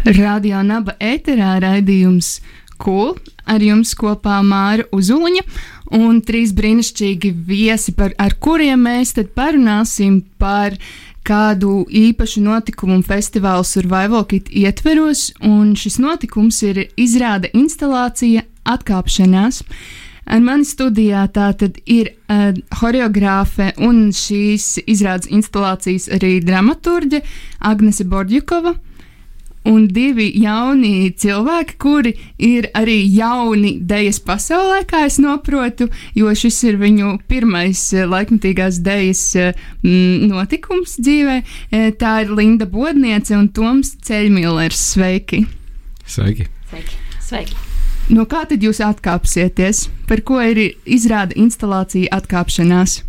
Radio Naba ēterā raidījums Cool ar jums kopā Māra Uzuliņa un trīs brīnišķīgi viesi, par, ar kuriem mēs tad parunāsim par kādu īpašu notikumu un festivālu Survival Kit ietveros, un šis notikums ir izrāda instalācija atkāpšanās. Ar mani studijā tā tad ir uh, horeogrāfe un šīs izrādes instalācijas arī dramaturģe Agnese Bordjukova un divi jauni cilvēki, kuri ir arī jauni dēļas pasaulē, kā es saprotu, jo šis ir viņu pirmais eh, laikmatīgās dēļas mm, notikums dzīvē. Eh, tā ir Linda Bodniece un Toms Ceļmillers. Sveiki! Sveiki! Sveiki! Sveiki. No kā tad jūs atkāpsieties? Par ko ir izrāda instalācija atkāpšanās?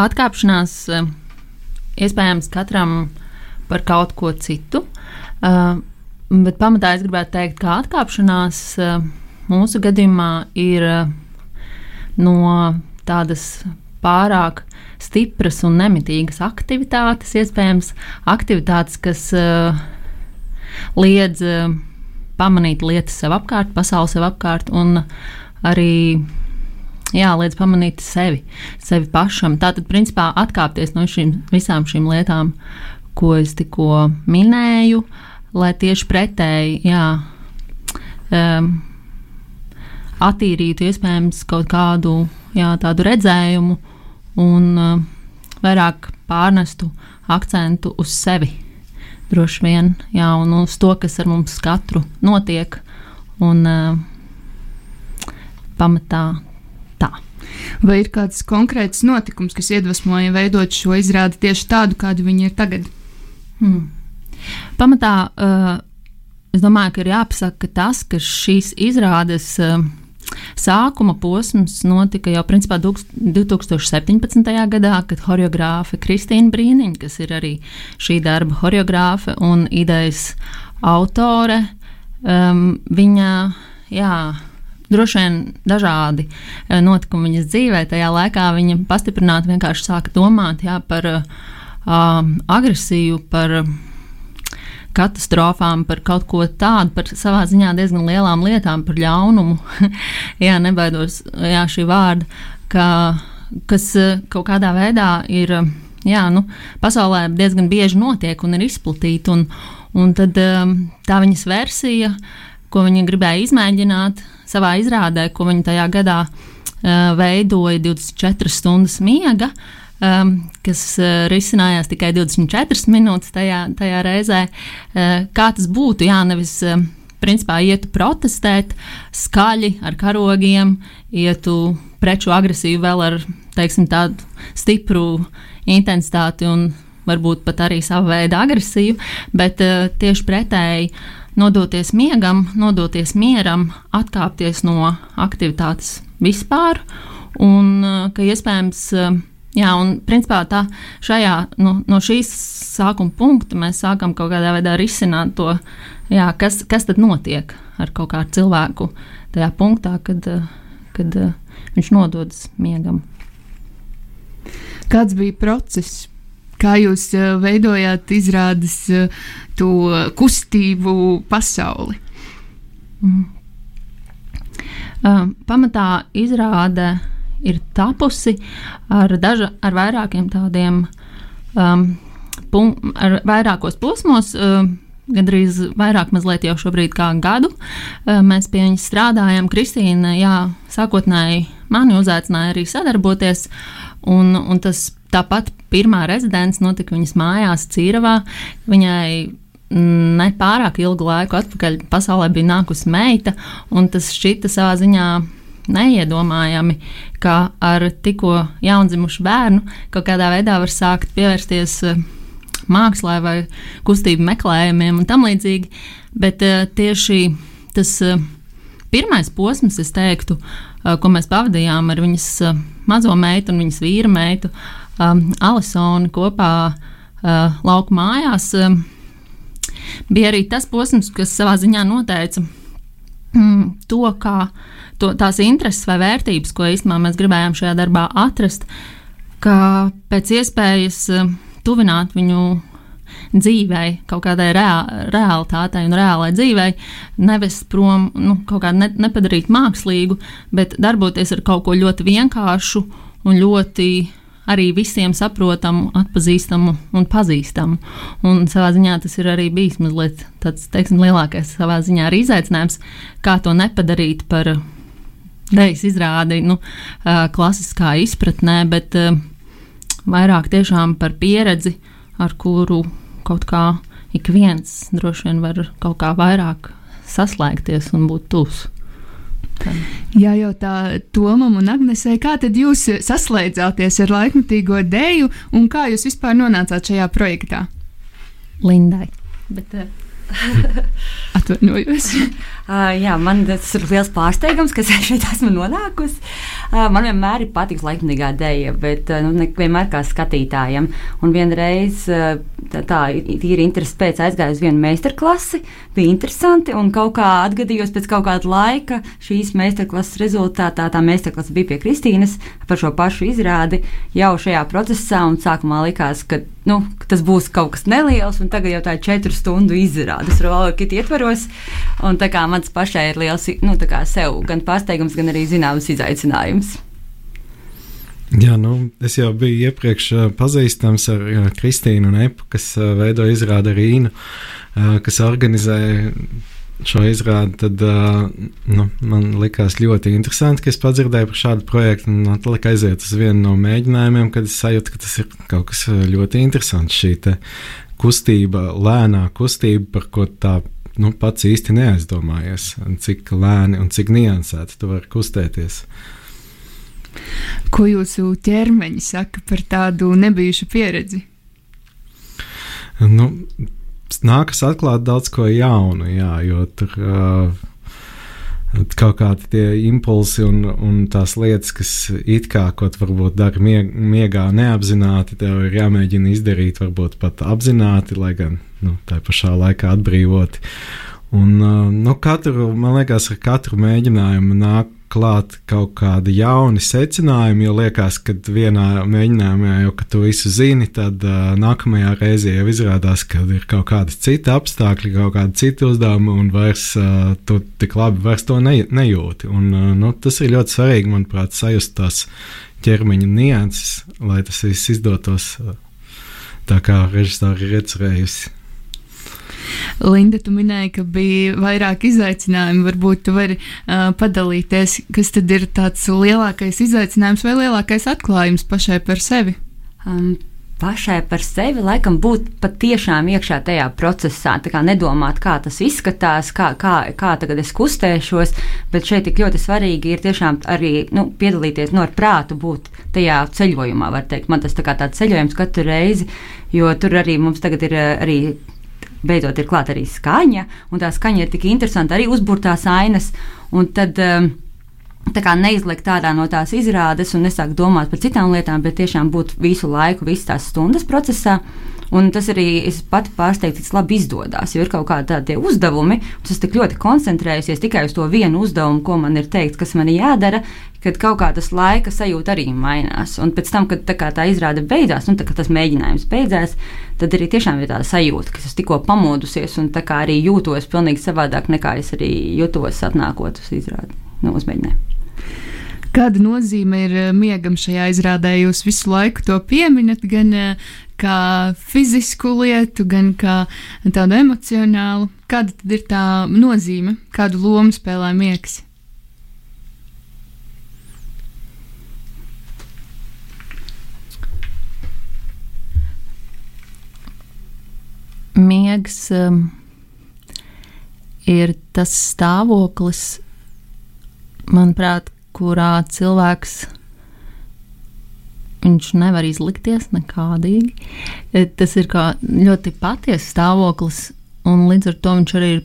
Atkāpšanās iespējams katram par kaut ko citu. Uh, bet pamatā es gribētu teikt, ka atkāpšanās uh, mūsu gadījumā ir uh, no tādas pārāk stipras un nemitīgas aktivitātes, iespējams, aktivitātes, kas uh, liedz uh, pamanīt lietas sev apkārt, pasauli sev apkārt un arī jā, liedz pamanīt sevi, sevi pašam. Tātad, principā, atkāpties no šīm visām šīm lietām, ko es tikko minēju, lai tieši pretēji, jā, um, attīrītu iespējams kaut kādu jā, tādu redzējumu un uh, vairāk pārnestu akcentu uz sevi. Droši vien, jā, un uz to, kas ar mums katru notiek. Un, uh, pamatā tā. Vai ir kāds konkrēts notikums, kas iedvesmoja veidot šo izrādi tieši tādu, kāda viņi ir tagad? Hmm. Pamatā uh, es domāju, ka ir jāpasaka tas, ka šīs izrādes uh, sākuma posms notika jau principā 2017. gadā, kad choreogrāfe Kristīna Brīniņa, kas ir arī šī darba choreogrāfe un idejas autore, um, viņa jā, droši vien dažādi eh, notikumi viņas dzīvē. Tajā laikā viņa pastiprināti vienkārši sāka domāt jā, par um, agresiju, par katastrofām, par kaut ko tādu, par savā ziņā diezgan lielām lietām, par ļaunumu. jā, nebaidos jā, šī vārda, ka, kas kaut kādā veidā ir. Jā, nu, pasaulē diezgan bieži notiek un ir izplatīta. Un, un tad tā viņas versija, ko viņa gribēja izmēģināt, savā izrādē, ko viņi tajā gadā uh, veidoja 24 stundas miega. Um, kas uh, risinājās tikai 24 minūtes tajā, tajā reizē. Uh, kā tas būtu? Jā, nevis uh, principā ietu protestēt skaļi ar karogiem, ietu preču agresīvu vēl ar teiksim, tādu stipru intensitāti un varbūt pat arī savu veidu agresiju, bet uh, tieši pretēji nodoties miegam, nodoties mieram, atkāpties no aktivitātes vispār. Un uh, ka iespējams, uh, jā, un principā tā šajā, no, no šīs sākuma punkta mēs sākam kaut kādā veidā risināt to, jā, kas, kas tad notiek ar kaut kādu cilvēku tajā punktā, kad, uh, kad viņš nododas miegam. Kāds bija process? Kā jūs veidojāt izrādes to kustību pasauli? Mm. Uh, pamatā izrāde ir tapusi ar, daža, ar vairākiem tādiem, um, pun, ar vairākos posmos. Uh, Gandrīz vairāk, mazliet jau šobrīd kā gadu. Uh, mēs pie viņas strādājam. Kristīna, jā, sākotnēji mani uzaicināja arī sadarboties. Un, un tas tāpat pirmā rezidents notika viņas mājās, Cīravā. Viņai ne pārāk ilgu laiku atpakaļ pasaulē bija nākusi meita, un tas šķita savā ziņā neiedomājami, ka ar tikko jaundzimušu bērnu kaut kādā veidā var sākt pievērsties uh, mākslā vai kustību meklējumiem un tam līdzīgi. Bet uh, tieši tas uh, pirmais posms, es teiktu, uh, ko mēs pavadījām ar viņas uh, mazo meitu un viņas vīra meitu, um, Alisonu kopā uh, lauku mājās, um, bija arī tas posms, kas savā ziņā noteica mm, to, kā to, tās intereses vai vērtības, ko īstenībā mēs gribējām šajā darbā atrast, ka pēc iespējas uh, tuvināt viņu dzīvei, kaut kādai reā, realitātei un reālai dzīvei, nevest prom, nu, kaut kādu ne, nepadarīt mākslīgu, bet darboties ar kaut ko ļoti vienkāršu un ļoti arī visiem saprotamu, atpazīstamu un pazīstamu. Un savā ziņā tas ir arī bijis mazliet tāds, teiksim, lielākais savā ziņā arī izaicinājums, kā to nepadarīt par dejas izrādi, nu, klasiskā izpratnē, bet vairāk tiešām par pieredzi, ar kuru kaut kā ik viens droši vien var kaut kā vairāk saslēgties un būt tūs. Jā, jau tā Tomam un Agnesē, kā tad jūs saslēdzāties ar laikmatīgo dēju un kā jūs vispār nonācāt šajā projektā? Lindai. Bet, uh, Atvainojos. uh, jā, man tas ir liels pārsteigums, ka es šeit esmu nonākusi. Uh, man vienmēr ir paticis laikmatīgā dēļa, bet uh, nu, vienmēr kā skatītājam. Un vienreiz uh, tā, tā ir interesi pēc aizgāju uz vienu meistarklasi, bija interesanti un kaut kā atgadījos pēc kaut kāda laika šīs meistarklases rezultātā. Tā meistarklase bija pie Kristīnas par šo pašu izrādi jau šajā procesā un sākumā likās, ka nu, tas būs kaut kas neliels, un tagad jau tā ir četru stundu izrādes Rolokita ietvaros. Un tā kā mans pašai ir liels, nu, tā kā sev gan pārsteigums, gan arī zināms izaicinājums. Jā, nu, es jau biju iepriekš pazīstams ar Kristīnu un Epu, kas veido izrādi Rīnu, kas organizēja šo izrādi, tad nu, man likās ļoti interesanti, ka es padzirdēju par šādu projektu. Un atlika aiziet uz vienu no mēģinājumiem, kad es sajūtu, ka tas ir kaut kas ļoti interesants. Šī kustība, lēnā kustība, par ko tā nu, pats īsti neaizdomājies, cik lēni un cik niansēti tu vari kustēties. Ko jūsu ķermeņi saka par tādu nebijušu pieredzi? Nu, nākas atklāt daudz ko jaunu, jā, jo tur uh, kaut kādi tie impulsi un, un tās lietas, kas it kā kaut varbūt dara mieg, miegā neapzināti, tev ir jāmēģina izdarīt varbūt pat apzināti, lai gan nu, tā pašā laikā atbrīvoti. Un, uh, nu, katru, man liekas, ar katru mēģinājumu nāk klāt kaut kādi jauni secinājumi, jo liekas, ka vienā mēģinājumā jau, tu visu zini, tad uh, nākamajā reizē jau izrādās, ka ir kaut kādi citi apstākļi, kaut kādi citi uzdevumi, un vairs uh, tu tik labi vairs to ne, nejūti. Un, uh, nu, tas ir ļoti svarīgi, manuprāt, sajust tās ķermeņa nianses, lai tas viss izdotos uh, tā, kā režisori ir iecerējusi. Linda, tu minēji, ka bija vairāk izaicinājumu. Varbūt tu vari uh, padalīties, kas tad ir tāds lielākais izaicinājums vai lielākais atklājums pašai par sevi? Um, pašai par sevi, laikam, būt patiešām iekšā tajā procesā. Tā kā nedomāt, kā tas izskatās, kā, kā, kā tagad es kustēšos, bet šeit tik ļoti svarīgi ir tiešām arī nu, piedalīties, no nu, prātu būt tajā ceļojumā, var teikt. Man tas tā kā tāds ceļojums katru reizi, jo tur arī mums tagad ir arī beidzot ir klāta arī skaņa, un tā skaņa ir tik interesanta, arī uzburtās ainas. Un tad, um, Tā kā neizlikt ārā no tās izrādes un nesākt domāt par citām lietām, bet tiešām būt visu laiku, visas tās stundas procesā. Un tas arī es pati pārsteigts, cik labi izdodas. Jo ir kaut kādi tādi uzdevumi, un es tik ļoti koncentrējusies tikai uz to vienu uzdevumu, ko man ir teikts, kas man ir jādara, kad kaut kā tas laika sajūta arī mainās. Un pēc tam, kad tā, tā izrāde beidzās, un tā, tas mēģinājums beidzās, tad arī tiešām ir tāda sajūta, ka es tikko pamodusies un arī jūtos pilnīgi savādāk nekā es arī jutos atnākot uz izrādi, nu, uz mēģinājumu. Kāda nozīme ir eh, miegam šajā izrādē? Jūs visu laiku to pieminat, gan uh, kā fizisku lietu, gan kā tādu emocionālu. Kāda tad ir tā nozīme, kādu lomu spēlē miegs? Miegs um, ir tas stāvoklis, manuprāt, kurā cilvēks viņš nevar izlikties nekādīgi. E, tas ir ļoti patiesa stāvoklis, un līdz ar to viņš arī ir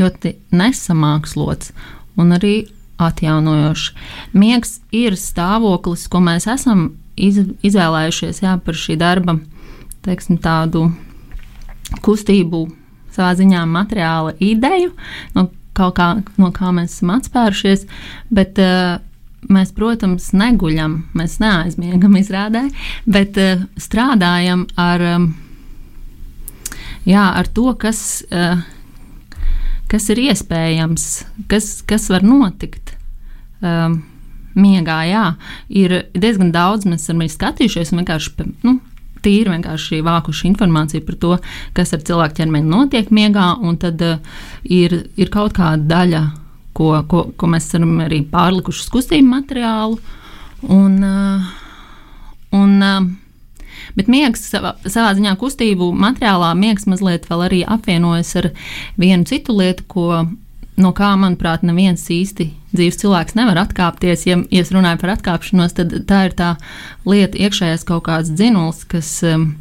ļoti nesamākslots un arī atjaunojošs. Miegs ir stāvoklis, ko mēs esam iz, izvēlējušies jā, par šī darba teiksim, tādu kustību, savā ziņā materiāla ideju, no, kā, no kā mēs esam atspērušies. Bet, uh, Mēs, protams, neguļam, mēs neaizmiegam izrādē, bet uh, strādājam ar, um, jā, ar to, kas, uh, kas ir iespējams, kas, kas var notikt. Um, miegā, jā, ir diezgan daudz, mēs esam skatījušies un vienkārši nu, tīri vienkārši vākuši informāciju par to, kas ar cilvēku ķermeni notiek miegā, un tad uh, ir, ir kaut kāda daļa, ko, ko, ko mēs esam arī pārlikuši uz kustību materiālu. Un, uh, un, uh, bet miegs savā, savā ziņā kustību materiālā miegs mazliet vēl arī apvienojas ar vienu citu lietu, ko no kā, manuprāt, neviens īsti dzīves cilvēks nevar atkāpties. Ja, ja es runāju par atkāpšanos, tad tā ir tā lieta, iekšējais kaut kāds dzinulis, kas, um,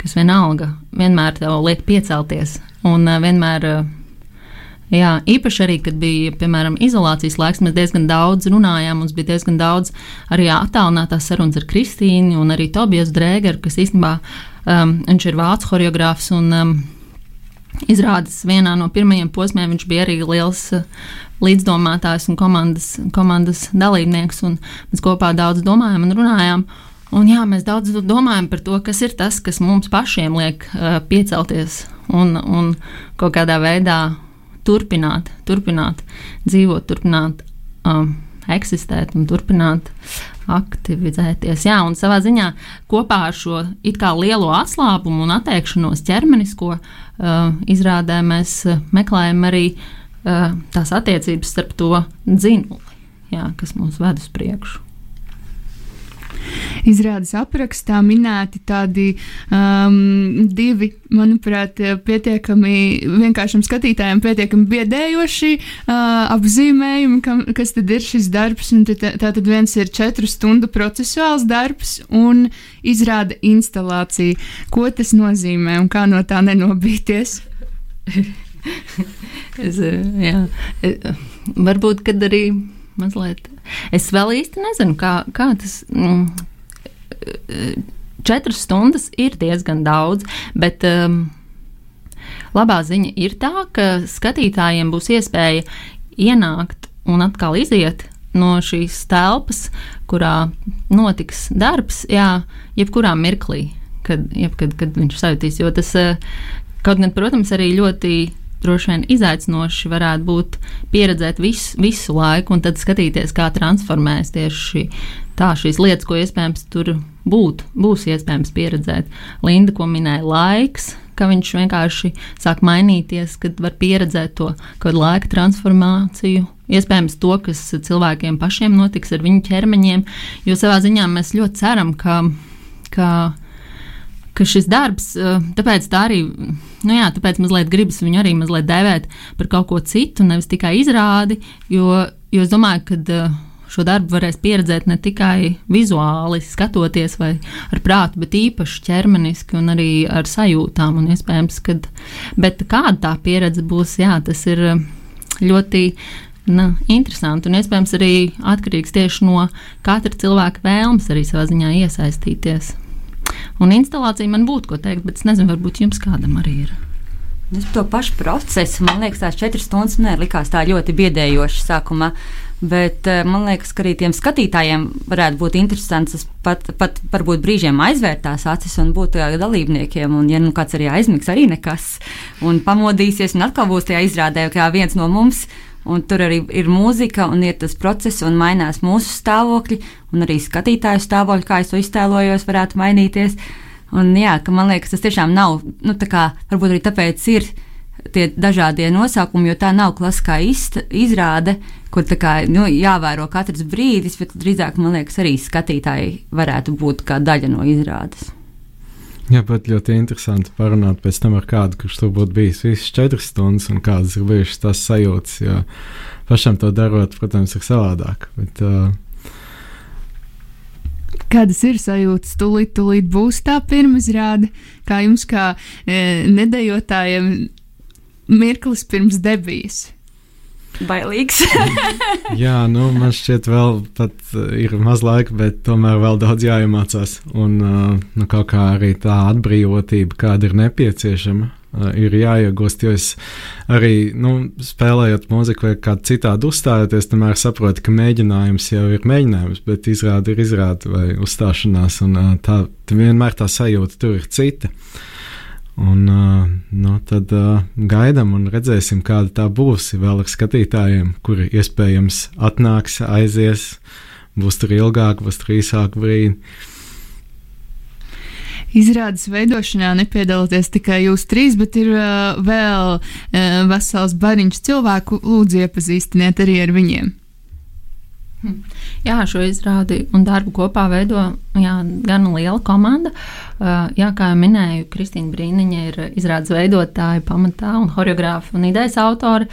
kas vienalga vienmēr tev liek piecelties. Un uh, vienmēr, uh, jā, īpaši arī, kad bija, piemēram, izolācijas laiks, mēs diezgan daudz runājām, mums bija diezgan daudz arī attālinātās sarunas ar Kristīnu un arī Tobijas Drēgeru, kas īstenībā um, viņš ir vācu choreogrāfs un um, Izrādes vienā no pirmajiem posmiem viņš bija arī liels uh, līdzdomātājs un komandas, komandas dalībnieks. Mēs kopā daudz domājām un runājām. Un jā, mēs daudz domājam par to, kas ir tas, kas mums pašiem liek uh, piecelties un, un kaut kādā veidā turpināt, turpināt dzīvot, turpināt um, eksistēt un turpināt aktivizēties. Jā, un savā ziņā kopā ar šo it kā lielo atslābumu un atteikšanos ķermenisko uh, izrādē mēs uh, meklējam arī uh, tās attiecības starp to dzinuli, jā, kas mūs ved uz priekšu. Izrādes aprakstā minēti tādi um, divi, manuprāt, pietiekami vienkāršam skatītājam, pietiekami biedējoši uh, apzīmējumi, kam, kas tad ir šis darbs. Tā tad viens ir četru stundu procesuāls darbs un izrāda instalācija. Ko tas nozīmē un kā no tā nenobīties? es, jā, varbūt, kad arī mazliet. Es vēl īsti nezinu, kā, kā tas. Mm, četras stundas ir diezgan daudz, bet um, labā ziņa ir tā, ka skatītājiem būs iespēja ienākt un atkal iziet no šīs telpas, kurā notiks darbs, jā, jebkurā mirklī, kad, jebkad, kad viņš sajutīs. Jo tas, uh, kaut gan, protams, arī ļoti droši vien izaicinoši varētu būt pieredzēt visu, visu laiku un tad skatīties, kā transformēs tieši tā šīs lietas, ko iespējams tur būt, būs iespējams pieredzēt. Linda, ko minēja laiks, ka viņš vienkārši sāk mainīties, kad var pieredzēt to kaut laika transformāciju. Iespējams, to, kas cilvēkiem pašiem notiks ar viņu ķermeņiem, jo savā ziņā mēs ļoti ceram, ka, ka ka šis darbs, eh, tāpēc tā arī, nu jā, tāpēc mazliet gribas viņu arī mazliet dēvēt par kaut ko citu, nevis tikai izrādi, jo, jo es domāju, ka eh, šo darbu varēs pieredzēt ne tikai vizuāli, skatoties vai ar prātu, bet īpaši ķermeniski un arī ar sajūtām. Un iespējams, bet kāda tā pieredze būs, jā, tas ir eh, ļoti. Na, interesanti un iespējams arī atkarīgs tieši no katra cilvēka vēlmes arī savā ziņā iesaistīties. Un instalācija man būtu ko teikt, bet es nezinu, varbūt jums kādam arī ir. Es par to pašu procesu, man liekas, tās četras stundas man likās tā ļoti biedējoši sākumā. Bet eh, man liekas, ka arī tiem skatītājiem varētu būt interesants pat, pat varbūt brīžiem aizvērt tās acis un būt dalībniekiem. Un, ja nu kāds arī aizmigs, arī nekas, un pamodīsies, un atkal būs tajā izrādē, kā viens no mums Un tur arī ir mūzika, un ir tas process, un mainās mūsu stāvokļi, un arī skatītāju stāvokļi, kā es to iztēlojos, varētu mainīties. Un, jā, man liekas, tas tiešām nav, nu, tā kā varbūt arī tāpēc ir tie dažādie nosaukumi, jo tā nav klasiskā izrāde, kur kā, nu, jāvēro katrs brīdis, bet drīzāk, man liekas, arī skatītāji varētu būt kā daļa no izrādes. Jā, bet ļoti interesanti parunāt pēc tam ar kādu, kurš tur būtu bijis visas četras stundas un kādas ir bijušas tās sajūtas. Jo pašam to darot, protams, ir savādāk. Bet, uh, Kādas ir sajūtas? Tūlīt, tūlīt būs tā pirmizrāde, kā jums, kā e, nedējotājiem, mirklis pirms debijas. Bailīgs. Jā, nu, man šķiet, vēl pat uh, ir maz laika, bet tomēr vēl daudz jāiemācās. Un uh, nu, kaut kā arī tā atbrīvotība, kāda ir nepieciešama, uh, ir jāiegūst. Jo es arī nu, spēlējot mūziku vai kādā citādi uzstājoties, tomēr saprotu, ka mēģinājums jau ir mēģinājums, bet izrāda ir izrāda vai uzstāšanās. Un, tā vienmēr tā sajūta tur ir cita. Un, nu, tad gaidām un redzēsim, kāda tā būs. Vēl ar skatītājiem, kuri iespējams atnāks, aizies, būs tur ilgāk, būs tur īsāk brīdi. Izrādes veidošanā nepiedalāties tikai jūs trīs, bet ir uh, vēl uh, vesels bariņš cilvēku. Lūdzu, iepazīstiniet arī ar viņiem. Hm. Jā, šo izrādi un darbu kopā veido jā, gan liela komanda. Uh, jā, kā jau minēju, Kristīna Brīniņa ir izrādes veidotāja pamatā un choreogrāfa un idejas autora.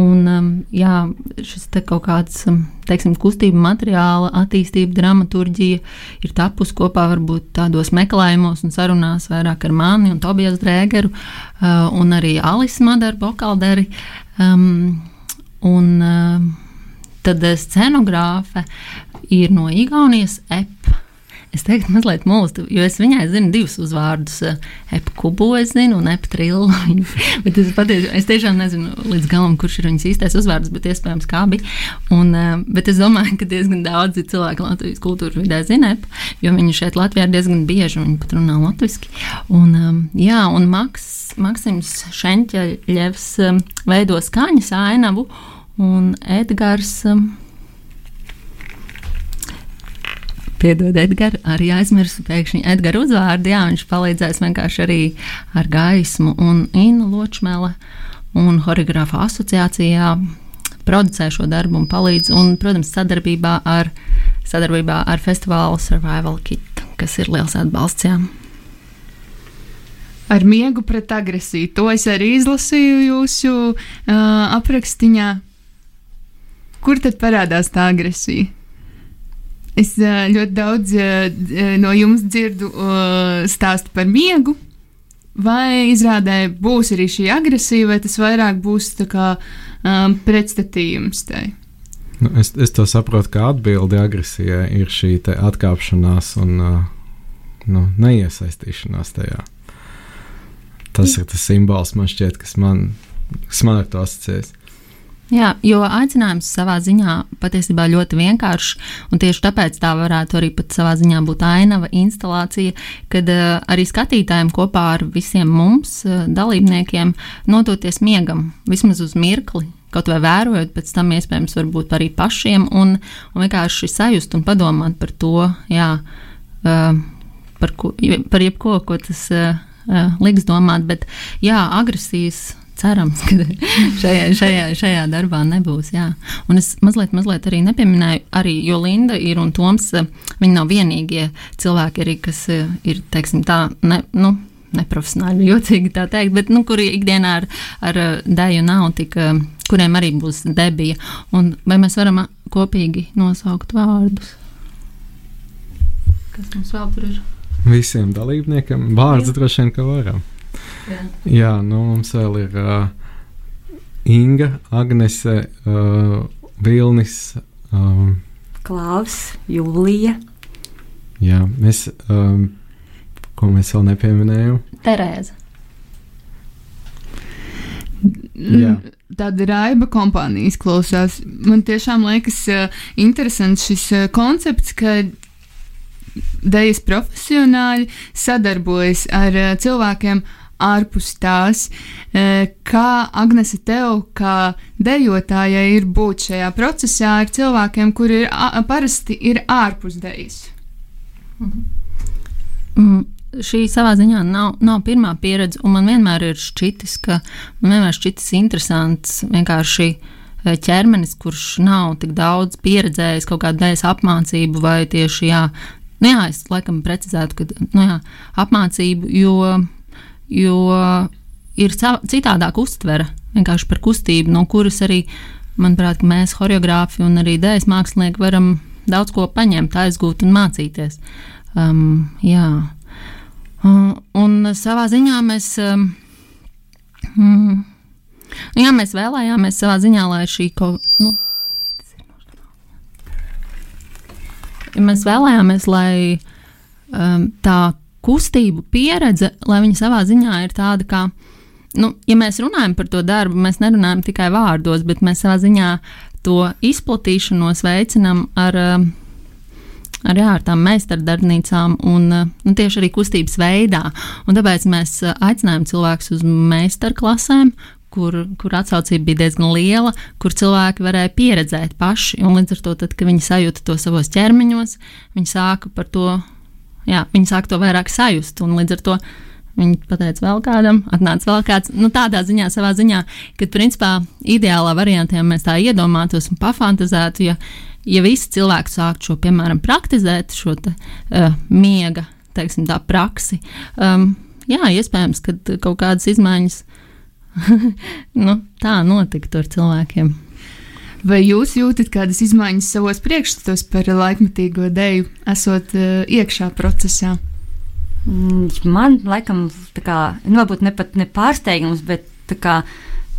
Un, um, jā, šis kaut kāds, um, teiksim, kustība materiāla attīstība, dramaturģija ir tapusi kopā varbūt tādos meklējumos un sarunās vairāk ar mani un Tobijas Drēgeru uh, un arī Alisu Madaru Bokalderi. Um, un, uh, Tad eh, scenogrāfe ir no Igaunijas EP. Es teiktu, mazliet mūžīgi, jo es viņai zinu divus uzvārdus. Eh, Epu kubu es zinu, un epu trillu. bet es, patiesi, es tiešām nezinu līdz galam, kurš ir viņas īstais uzvārds, bet iespējams kā bija. Un, eh, bet es domāju, ka diezgan daudzi cilvēki Latvijas kultūras vidē zina epu, jo viņi šeit Latvijā ir diezgan bieži, viņi pat runā latviski. Un, jā, un Maks, Maksims Šenķeļevs veido skaņas ainavu. Un Edgars. Um, Piedod, Edgars, arī aizmirsu pēkšņi Edgara uzvārdu. Jā, viņš palīdzēs vienkārši arī ar gaismu un Innu Ločmele un Horeogrāfa asociācijā producē šo darbu un palīdz. Un, protams, sadarbībā ar, sadarbībā ar festivālu Survival Kit, kas ir liels atbalsts. Jā. Ar miegu pret agresiju. To es arī izlasīju jūsu uh, aprakstiņā. Kur tad parādās tā agresija? Es ļoti daudz no jums dzirdu stāstu par miegu. Vai izrādē būs arī šī agresija, vai tas vairāk būs kā, um, pretstatījums tai? Nu, es, es to saprotu, ka atbilde agresijai ir šī atkāpšanās un uh, nu, neiesaistīšanās tajā. Tas ir tas simbols, man šķiet, kas man, kas man ar to asociējas. Jā, jo aicinājums savā ziņā patiesībā ļoti vienkāršs, un tieši tāpēc tā varētu arī pat savā ziņā būt ainava instalācija, kad uh, arī skatītājiem kopā ar visiem mums, uh, dalībniekiem, nodoties miegam vismaz uz mirkli. Kaut vai vērojot, pēc tam iespējams, varbūt arī pašiem, un, un vienkārši sajust un padomāt par to, jā, uh, par, ko, par jebko, ko tas uh, uh, liks domāt. Bet, jā, agresijas cerams, ka šajā, šajā, šajā darbā nebūs. Jā. Un es mazliet, mazliet arī nepieminēju, arī, jo Linda ir un Toms, eh, viņi nav vienīgie cilvēki, arī, kas eh, ir, teiksim, tā, ne, nu, neprofesionāli, jocīgi tā teikt, bet nu, kuri ikdienā ar, ar eh, dēļu nav tik, kuriem arī būs debija. Un vai mēs varam kopīgi nosaukt vārdus? Kas mums vēl tur ir? Visiem dalībniekiem vārds droši vien, ka varam. Jā, Jā nu, mums vēl ir uh, Inga, Agnese, uh, Vilnis, um, Klaus, Jūlija. Jā, mēs, um, ko mēs vēl nepieminējām? Terēza. Jā. Tāda raiba kompānijas klausās. Man tiešām liekas interesants šis koncepts, ka dejas profesionāļi sadarbojas ar cilvēkiem, uh, ārpus tās. E, kā Agnese tev, kā dejotājai, ir būt šajā procesā ar cilvēkiem, kuri ir, parasti ir ārpus dejas? Mhm. Mm šī savā ziņā nav, nav pirmā pieredze, un man vienmēr ir šķitis, ka man vienmēr šķitis interesants vienkārši e, ķermenis, kurš nav tik daudz pieredzējis kaut kādu dēļas apmācību vai tieši, jā, nu jā, es laikam precizētu, ka, nu jā, apmācību, jo jo ir citādāk uztvere vienkārši par kustību, no kuras arī, manuprāt, mēs, choreogrāfi un arī dēļas mākslinieki, varam daudz ko paņemt, aizgūt un mācīties. Um, jā. Un, un savā ziņā mēs, um, mm, jā, mēs vēlējāmies savā ziņā, lai šī kaut nu, mēs vēlējāmies, lai um, tā kustību pieredze, lai viņa savā ziņā ir tāda, kā, nu, ja mēs runājam par to darbu, mēs nerunājam tikai vārdos, bet mēs savā ziņā to izplatīšanos veicinām ar, um, ar, jā, ar tām meistardarbnīcām un uh, nu, tieši arī kustības veidā. Un tāpēc mēs uh, aicinājām cilvēkus uz meistarklasēm, kur, kur atsaucība bija diezgan liela, kur cilvēki varēja pieredzēt paši. Līdz ar to, tad, kad viņi sajūta to savos ķermeņos, viņi sāka par to, jā, viņi sāka to vairāk sajust. Un līdz ar to viņi pateica vēl kādam, atnāca vēl kāds. Nu, tādā ziņā, savā ziņā, kad principā ideālā variantā mēs tā iedomātos un pafantazētu, ja, ja visi cilvēki sāktu šo, piemēram, praktizēt šo te, uh, miega, teiksim, tā praksi. Um, jā, iespējams, ka kaut kādas izmaiņas nu, tā notiktu ar cilvēkiem. Vai jūs jūtat kādas izmaiņas savos priekšstatos par laikmatīgo dēļu, esot uh, iekšā procesā? Mm, man, laikam, tā kā, nu, varbūt ne pat ne pārsteigums, bet kā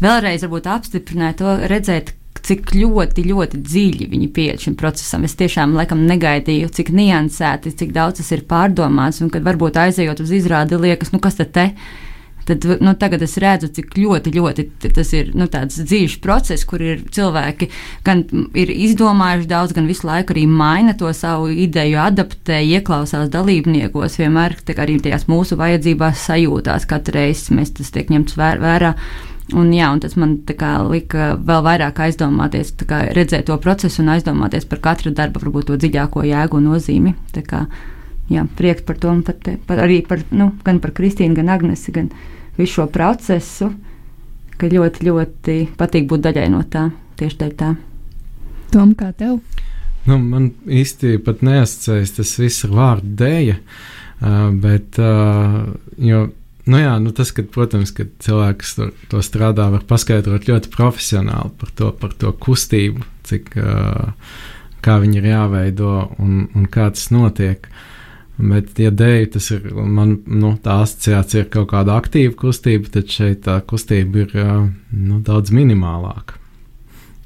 vēlreiz apstiprināja to redzēt, cik ļoti, ļoti dziļi viņi pieiet šim procesam. Es tiešām laikam negaidīju, cik niansēti, cik daudz tas ir pārdomāts, un kad varbūt aizejot uz izrādi, liekas, nu kas tad te ir tad nu, tagad es redzu, cik ļoti, ļoti tas ir nu, dzīves process, kur ir cilvēki gan ir izdomājuši daudz, gan visu laiku arī maina to savu ideju, adaptē, ieklausās dalībniekos, vienmēr arī tajās mūsu vajadzībās sajūtās. Katru reizi mēs tas tiek ņemts vēr, vērā. Un, jā, un tas man kā, lika vēl vairāk aizdomāties, kā, redzēt to procesu un aizdomāties par katra darba, varbūt to dziļāko jēgu un nozīmi. Kā, jā, prieks par to, un par te, par, arī par, nu, gan par Kristīnu, gan Agnesi, gan visu šo procesu, ka ļoti, ļoti patīk būt daļai no tā, tieši dēļ tā. Tom, kā tev? Nu, man īsti pat neasociējas tas viss ar vārdu dēļa, uh, bet, jo, nu jā, nu tas, ka, protams, ka cilvēks to, to strādā, var paskaidrot ļoti profesionāli par to, par to kustību, cik, kā viņi ir jāveido un, un kā tas notiek. Uh, Bet, ja dēļ tas ir, man nu, tā asociācija ir kaut kāda aktīva kustība, tad šeit tā kustība ir nu, daudz minimālāka.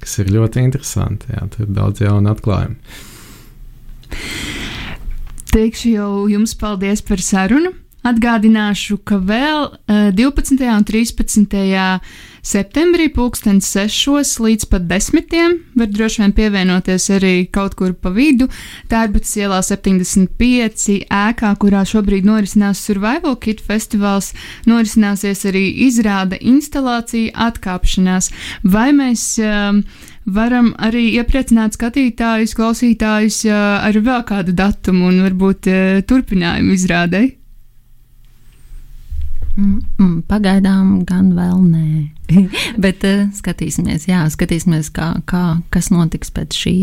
Kas ir ļoti interesanti. Jā, tur ir daudz jaunu atklājumu. Teikšu jau jums paldies par sarunu. Atgādināšu, ka vēl 12. un 13 Septembrī pulkstens 6 līdz pat 10. var droši vien pievienoties arī kaut kur pa vidu. Tērbatas ielā 75 ēkā, kurā šobrīd norisinās Survival Kit festivāls, norisināsies arī izrāda instalācija atkāpšanās. Vai mēs um, varam arī iepriecināt skatītājus, klausītājus uh, ar vēl kādu datumu un varbūt uh, turpinājumu izrādai? Mm, mm, pagaidām gan vēl nē. Bet uh, skatīsimies, jā, skatīsimies kā, kā, kas notiks pēc šī,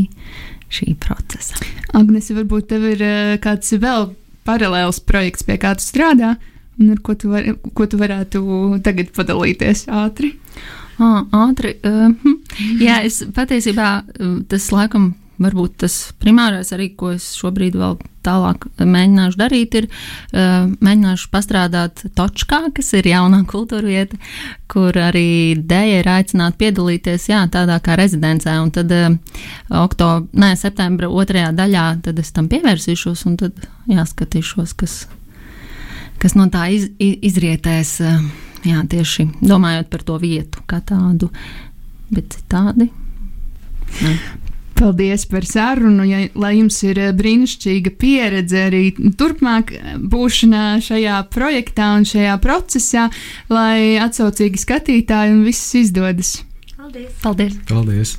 šī procesa. Agnēs, varbūt tev ir uh, kāds vēl paralēls projekts, pie kā tu strādā, un ar ko tu, var, ko tu varētu tagad padalīties ātri? À, ātri. Uh, jā, es patiesībā tas laikam varbūt tas primārais arī, ko es šobrīd vēl tālāk mēģināšu darīt, ir uh, mēģināšu pastrādāt Točkā, kas ir jaunā kultūra vieta, kur arī dēja ir aicināta piedalīties, jā, tādā kā rezidencē, un tad uh, oktober, nē, septembra otrajā daļā, tad es tam pievērsīšos, un tad jāskatīšos, kas, kas no tā iz, izrietēs, uh, jā, tieši domājot par to vietu kā tādu, bet tādi. Ne. Paldies par sarunu, ja, lai jums ir eh, brīnišķīga pieredze arī turpmāk eh, būšanā šajā projektā un šajā procesā, lai atsaucīgi skatītāji un viss izdodas. Paldies! Paldies! Paldies.